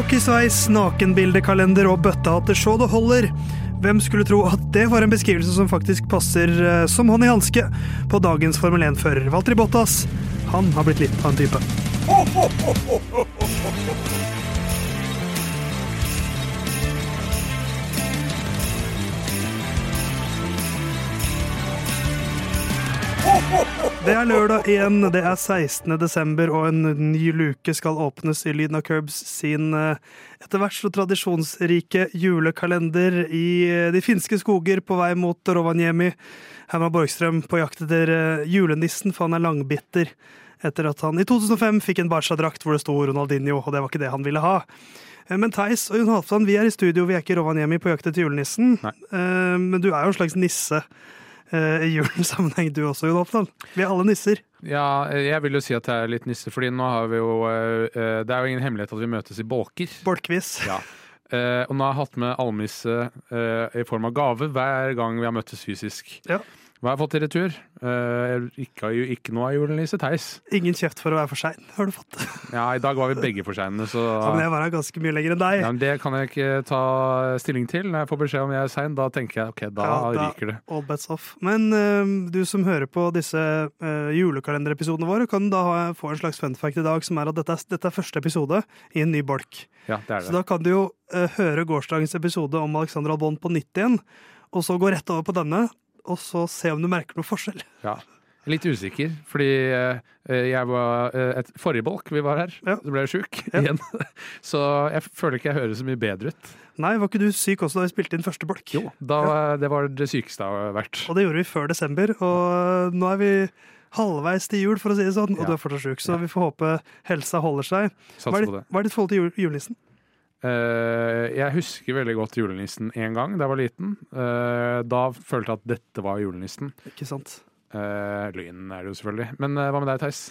Hockeysveis, nakenbildekalender og bøttehatter så det holder. Hvem skulle tro at det var en beskrivelse som faktisk passer eh, som hånd i hanske på dagens Formel 1-fører Valtteri Bottas? Han har blitt litt av en type. er lørdag igjen, det er 16. desember, og en ny luke skal åpnes i Lyden av Curbs sin eh, etter hvert så tradisjonsrike julekalender i eh, de finske skoger på vei mot Rovaniemi. Herman Borgstrøm på jakt etter eh, julenissen, for han er langbitter etter at han i 2005 fikk en Barca-drakt hvor det sto Ronaldinho, og det var ikke det han ville ha. Men Theis og Jon Halvdan, vi er i studio, vi er ikke i Rovaniemi på jakt etter julenissen. Nei. Men du er jo en slags nisse eh, i julens sammenheng, du også, Jon Halvdan. Vi er alle nisser. Ja, jeg vil jo si at jeg er litt nisse, fordi nå har vi jo eh, eh, Det er jo ingen hemmelighet at vi møtes i bolker. Bolkvis. Ja. Eh, og nå har jeg hatt med almisse eh, i form av gave hver gang vi har møttes fysisk. Ja. Hva har jeg fått i retur? Uh, ikke, ikke noe av julenisse Theis. Ingen kjeft for å være for sein, har du fått. Ja, i dag var vi begge for seine, så Ja, men jeg var her ganske mye lenger enn deg. ja, men Det kan jeg ikke ta stilling til. Når jeg får beskjed om jeg er sein, da tenker jeg ok, da Ja, da- ryker det. All bets off. Men uh, du som hører på disse uh, julekalenderepisodene våre, kan da ha, få en slags fun fact i dag, som er at dette er, dette er første episode i en ny bolk. Ja, det er det. Så da kan du jo uh, høre gårsdagens episode om Alexander Albon på nytt igjen, og så gå rett over på denne, og så se om du merker noe forskjell. Ja. Litt usikker, fordi eh, jeg var eh, et Forrige bolk vi var her, Ja. så ble jeg sjuk Ja. igjen. Så jeg føler ikke jeg hører så mye bedre ut. Nei, var ikke du syk også da vi spilte inn første bolk? Jo, da, Det var det sykeste jeg har vært. Og det gjorde vi før desember, og eh, nå er vi halvveis til jul, for å si det sånn, og Ja. du er fortsatt sjuk, så Ja. vi får håpe helsa holder seg. Hva er, ditt, hva er ditt forhold til jul, julenissen? Eh, jeg husker veldig godt julenissen én gang da jeg var liten. Eh, da følte jeg at dette var julenissen. Ikke sant? Uh, er det jo selvfølgelig. Men eh, hva med deg, Theis?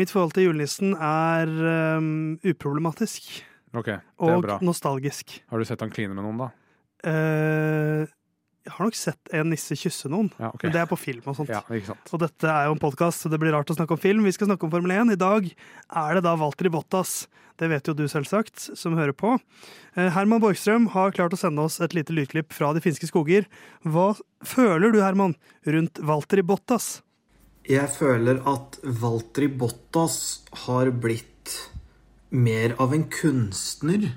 Mitt forhold til julenissen er um, uproblematisk Ok, det er og bra. nostalgisk. Har du sett han kline med noen, da? Eh, jeg har nok sett en nisse kysse noen, Ja, okay. men det er på film og sånt. Ja, ikke sant. Og dette er jo en podkast, så det blir rart å snakke om film. Vi skal snakke om Formel 1. I dag er det da Walter Bottas. Det vet jo du selvsagt, som hører på. Eh, Herman Borgstrøm har klart å sende oss et lite lydklipp fra de finske skoger. Hva føler du, Herman, rundt Walter Bottas? Jeg føler at Valtteri Bottas har blitt mer av en kunstner.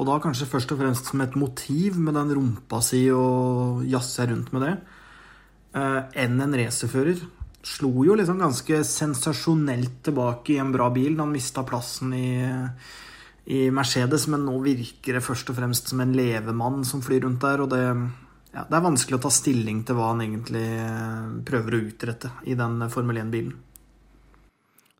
Og da kanskje først og fremst som et motiv med den rumpa si og jazze rundt med det. eh, enn en racerfører. Slo jo liksom ganske sensasjonelt tilbake i en bra bil da han mista plassen i, i Mercedes, men nå virker det først og fremst som en levemann som flyr rundt der, og det ja, det er vanskelig å ta stilling til hva han egentlig eh, prøver å utrette i den Formel 1-bilen.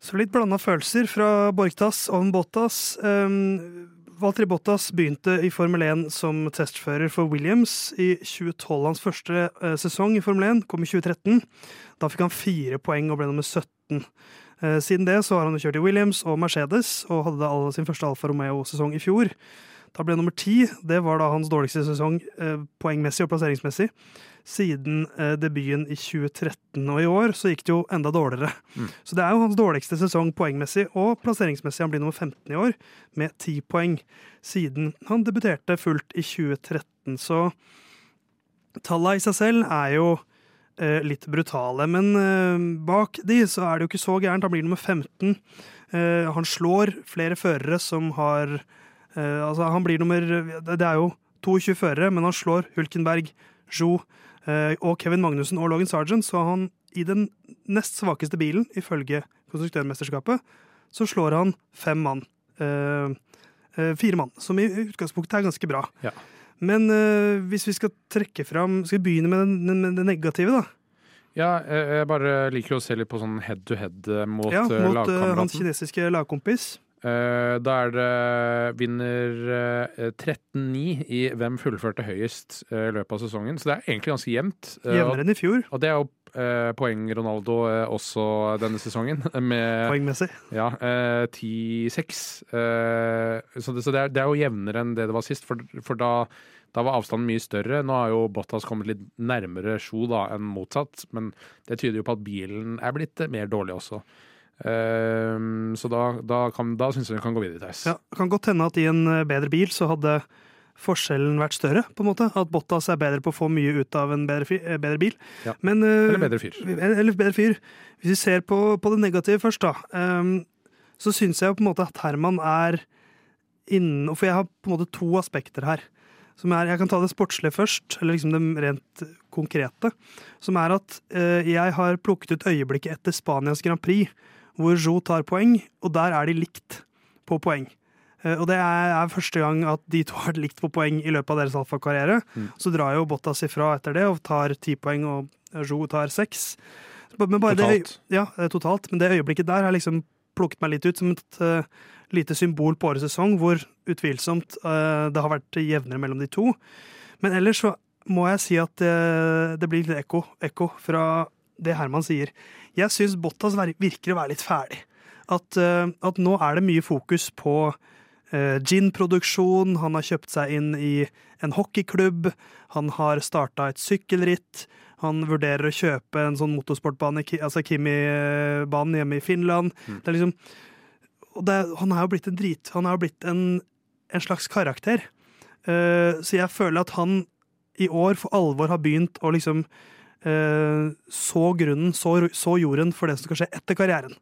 Så litt blanda følelser fra Borgtass om Bottas. Um, Valtteri Bottas begynte i Formel 1 som testfører for Williams i 2012. Hans første eh, sesong i Formel 1 kom i 2013. Da fikk han fire poeng og ble nummer 17. Eh, siden det så har han kjørt i Williams og Mercedes, og hadde sin første Alfa Romeo-sesong i fjor. Da ble nummer ti. Det var da hans dårligste sesong eh, poengmessig og plasseringsmessig siden eh, debuten i 2013. Og i år så gikk det jo enda dårligere. Så det er jo hans dårligste sesong poengmessig og plasseringsmessig. Han blir nummer 15 i år, med 10 poeng, siden han debuterte fullt i 2013. Så tallene i seg selv er jo eh, litt brutale. Men eh, bak de så er det jo ikke så gærent. Han blir nummer 15. Eh, han slår flere førere som har eh, Altså, han blir nummer Det er jo 22 førere, men han slår Hulkenberg, Jo uh, og Kevin Magnussen og Logan Sargent, så han i den nest svakeste bilen, ifølge konstruktørmesterskapet, så slår han fem mann. Uh, eh, fire mann, som i utgangspunktet er ganske bra. Ja. Men eh, hvis vi skal trekke fram Skal vi begynne med, den, med det negative, da? Ja, jeg, bare liker å se litt på sånn head to head eh, mot, ja, eh, mot eh, hans kinesiske lagkompis. Eh, da er det vinner eh, 13-9 i hvem fullførte høyest eh, i løpet av sesongen. Så det er egentlig ganske jevnt. Eh, Jevnere enn i fjor, og det er jo eh, poeng Ronaldo eh, også denne sesongen, med poengmessig. ja, eh, 10-6. Eh, så det, så det, er, det er jo jevnere enn det det var sist, for, for da, da var avstanden mye større. Nå har jo Bottas kommet litt nærmere Sjo da enn motsatt, men det tyder jo på at bilen er blitt eh, mer dårlig også. Ehm, så da, da, kan- da syns jeg den kan gå videre, Theis. Ja, det kan godt hende at i en eh, bedre bil så hadde forskjellen vært større, på en måte. At Bottas er bedre på å få mye ut av en bedre, fi- eh, bedre bil. Ja. Men, eh, Eller bedre fyr. Eller bedre fyr. Hvis vi ser på, på det negative først, da, um, så syns jeg på en måte at Herman er innen For jeg har på en måte to aspekter her. Som er, jeg kan ta det sportslige først, eller liksom det rent konkrete. Som er at uh, jeg har plukket ut øyeblikket etter Spanias Grand Prix, hvor Jo tar poeng, og der er de likt på poeng. Eh, og det er, første gang at de to har vært likt på poeng i løpet av deres alfakarriere. Mm. Så drar jo Bottas ifra etter det og tar ti poeng, og Jo tar seks. Men bare det- Totalt. ja, eh, totalt. Men det øyeblikket der har liksom plukket meg litt ut som et uh, lite symbol på årets sesong, hvor utvilsomt uh, det har vært jevnere mellom de to. Men ellers så må jeg si at uh, det blir litt ekko, ekko fra det Herman sier. Jeg syns Bottas virker å være litt ferdig. At, eh, at nå er det mye fokus på uh, gin-produksjon, han har kjøpt seg inn i en hockeyklubb, han har starta et sykkelritt, han vurderer å kjøpe en sånn motorsportbane, altså Kimi-banen hjemme i Finland. Det er liksom det, Han er jo blitt en drit... Han er jo blitt en, en slags karakter. Uh, så jeg føler at han i år for alvor har begynt å liksom så grunnen, så, så jorden for det som skal skje etter karrieren.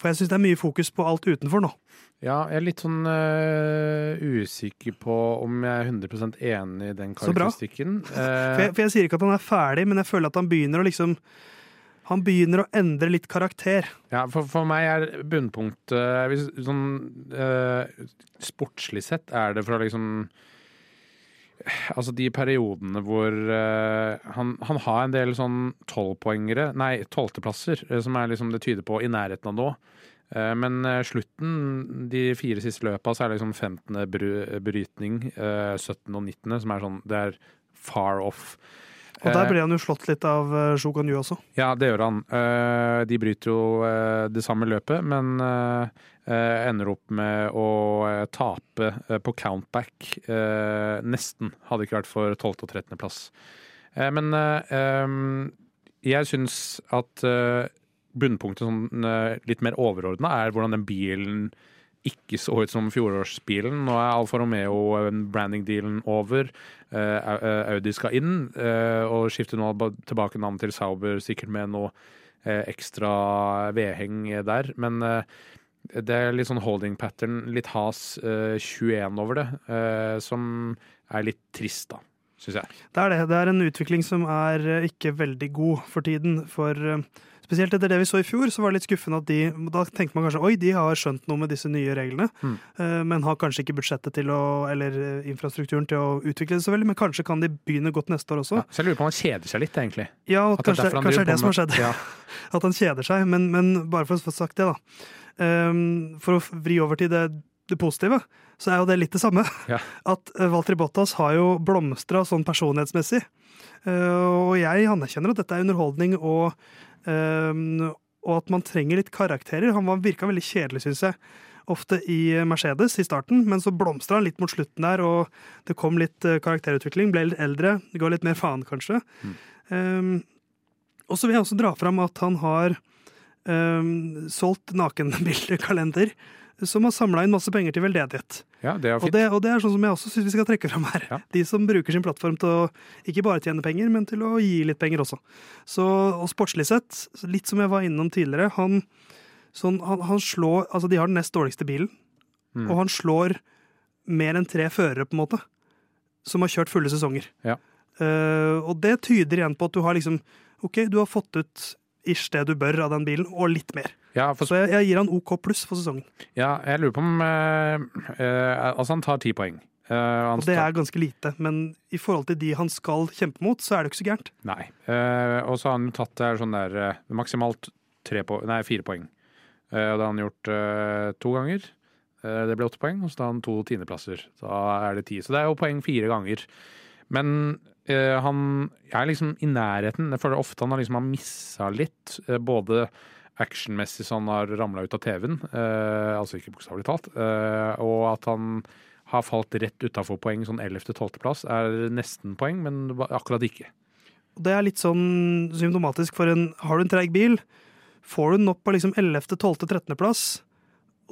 For jeg syns det er mye fokus på alt utenfor nå. Ja, jeg er litt sånn uh, usikker på om jeg er 100% enig i den Så bra. karakteristikken. For Eh, jeg, for jeg sier ikke at han er ferdig, men jeg føler at han begynner å liksom Han begynner å endre litt karakter. ja, for, for meg er bunnpunktet uh, sånn uh, Sportslig sett er det fra liksom Altså de periodene hvor uh, han, han har en del sånn tolvpoengere, nei, tolvteplasser, øh, som er liksom det tyder på i nærheten av nå. Uh, Men eh, slutten, de fire siste løpa, så er det liksom 15. bry- brytning, uh, 17. og 19., som er sånn Det er far off. Og der Eh, ble han jo slått litt av uh, Shogun Yu også. Ja, det gjør han. Eh, De bryter jo eh, det samme løpet, men eh, eh, ender opp med å eh, tape eh, på countback. eh, Nesten. Hadde ikke vært for 12. og 13. plass. Eh, Men eh, jeg syns at eh, bunnpunktet sånn eh, litt mer overordna er hvordan den bilen ikke så ut som fjorårsbilen. Nå er Alfa Romeo eh, over. Eh, Audi skal inn, eh, og skifter nå tilbake navn til Sauber, sikkert med noe eh, ekstra vedheng der. Men eh, det er litt sånn holding pattern, litt has eh, 21 over det, eh, som er litt trist, da, Synes jeg. Det er det. Det er en utvikling som er eh, ikke veldig god for tiden. For eh, spesielt etter det vi så i fjor, så var det litt skuffende at de Da tenkte man kanskje oi, de har skjønt noe med disse nye reglene, Mm. eh, men har kanskje ikke budsjettet til å Eller eh, infrastrukturen til å utvikle det så veldig. Men kanskje kan de begynne godt neste år også. Ja, så jeg lurer på om han kjeder seg litt, egentlig. Ja, og At kanskje, det er kanskje det som har skjedd. Ja. At han kjeder seg. Men, men bare for å få sagt det, da. Um, for å vri over til det, det positive, så er jo det litt det samme. Ja. At Walter Bottas har jo blomstra sånn personlighetsmessig. Eh, og jeg anerkjenner at dette er underholdning, og, og at man trenger litt karakterer. Han var- virka veldig kjedelig, syns jeg. Ofte i Mercedes i starten, men så blomstra han litt mot slutten der, og det kom litt eh, karakterutvikling. Ble litt eldre, ga litt mer faen, kanskje. Ehm, og så vil jeg også dra fram at han har um, solgt nakenbildekalender som har samla inn masse penger til veldedighet. ja, det er Og fint. det, og det er sånn som jeg også syns vi skal trekke fram her. Ja. De som bruker sin plattform til å ikke bare tjene penger, men til å gi litt penger også. Så, og sportslig sett, litt som jeg var innom tidligere, han, sånn, han, han slår Altså, de har den nest dårligste bilen, Mm. og han slår mer enn tre førere, på en måte, som har kjørt fulle sesonger. Ja. Uh, og det tyder igjen på at du har liksom OK, du har fått ut ish det du bør av den bilen, og litt mer. Ja, for Så jeg, jeg gir han OK pluss for sesongen. Ja, jeg lurer på om eh, eh, Altså, han tar ti poeng. Uh, Og det er ganske lite, men i forhold til de han skal kjempe mot, så er det ikke så gærent. Nei. Og så har han tatt det sånn der maksimalt tre po nei, fire poeng. Og det har han gjort to ganger. Det ble åtte poeng, og så tar han to tiendeplasser. Da er det ti. Så det er jo poeng fire ganger. Men eh, han er liksom i nærheten. Jeg føler ofte han har liksom missa litt. eh, både actionmessig så han har ramla ut av TV-en, eh, altså ikke bokstavelig talt, eh, og at han har falt rett utafor poeng, sånn 11.-12.-plass, er nesten poeng, men akkurat ikke. Det er litt sånn symptomatisk for en Har du en treig bil, får du den opp på liksom 11., 12., 13. plass,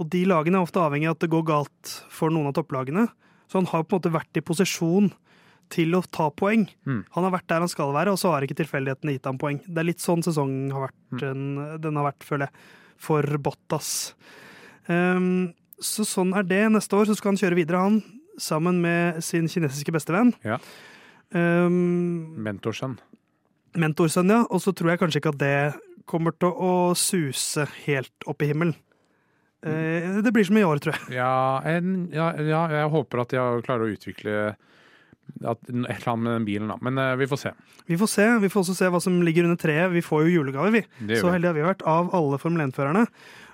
og de lagene er ofte avhengig av at det går galt for noen av topplagene, så han har på en måte vært i posisjon til å ta poeng. Mm. Han har vært der han skal være, og så har ikke tilfeldighetene gitt ham poeng. Det er litt sånn sesongen har vært, den, den har vært, føler jeg, for Bottas. Um, så sånn er det. Neste år så skal han kjøre videre, han, sammen med sin kinesiske bestevenn. Ja. Um, Mentorsønn. mentorsønn, ja. Og så tror jeg kanskje ikke at det kommer til å suse helt opp i himmelen. Eh, det blir som i år, tror jeg. Ja, en, ja, ja, jeg håper at jeg klarer å utvikle at, et eller annet med den bilen, da. Men uh, vi får se. Vi får se. Vi får også se hva som ligger under treet. Vi får jo julegaver, vi. Det Så vi. heldige har vi vært av alle Formel 1-førerne.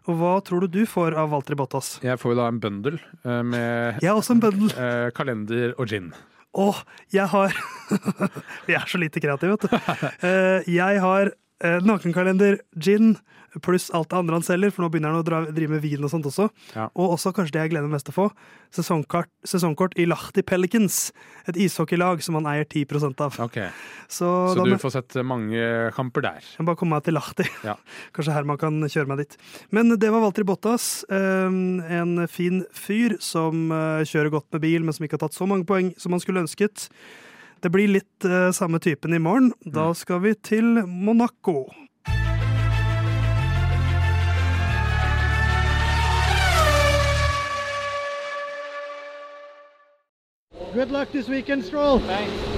Og hva tror du du får av Walter Bottas? Jeg får jo da en bundle uh, med Jeg har også en bøndel. Uh, kalender og gin. Å, jeg har Vi er så lite kreative, vet du. Eh, Jeg har eh, nakenkalender, gin, pluss alt det andre han selger, for nå begynner han å dra, drive med vin og sånt også. Ja. Og også kanskje det jeg gleder meg mest til å få, sesongkort, sesongkort i Lahti Pelicans, et ishockeylag som han eier 10 av. Ok, Så, Så du må får sett mange kamper der. jeg bare komme meg til Lahti. Ja. Kanskje Herman kan kjøre meg dit. Men det var Walter Bottas. eh, En fin fyr som eh, kjører godt med bil, men som ikke har tatt så mange poeng som han skulle ønsket. Det blir litt eh, samme typen i morgen. Da skal vi til Monaco. Good luck this weekend, Stroll. Thanks.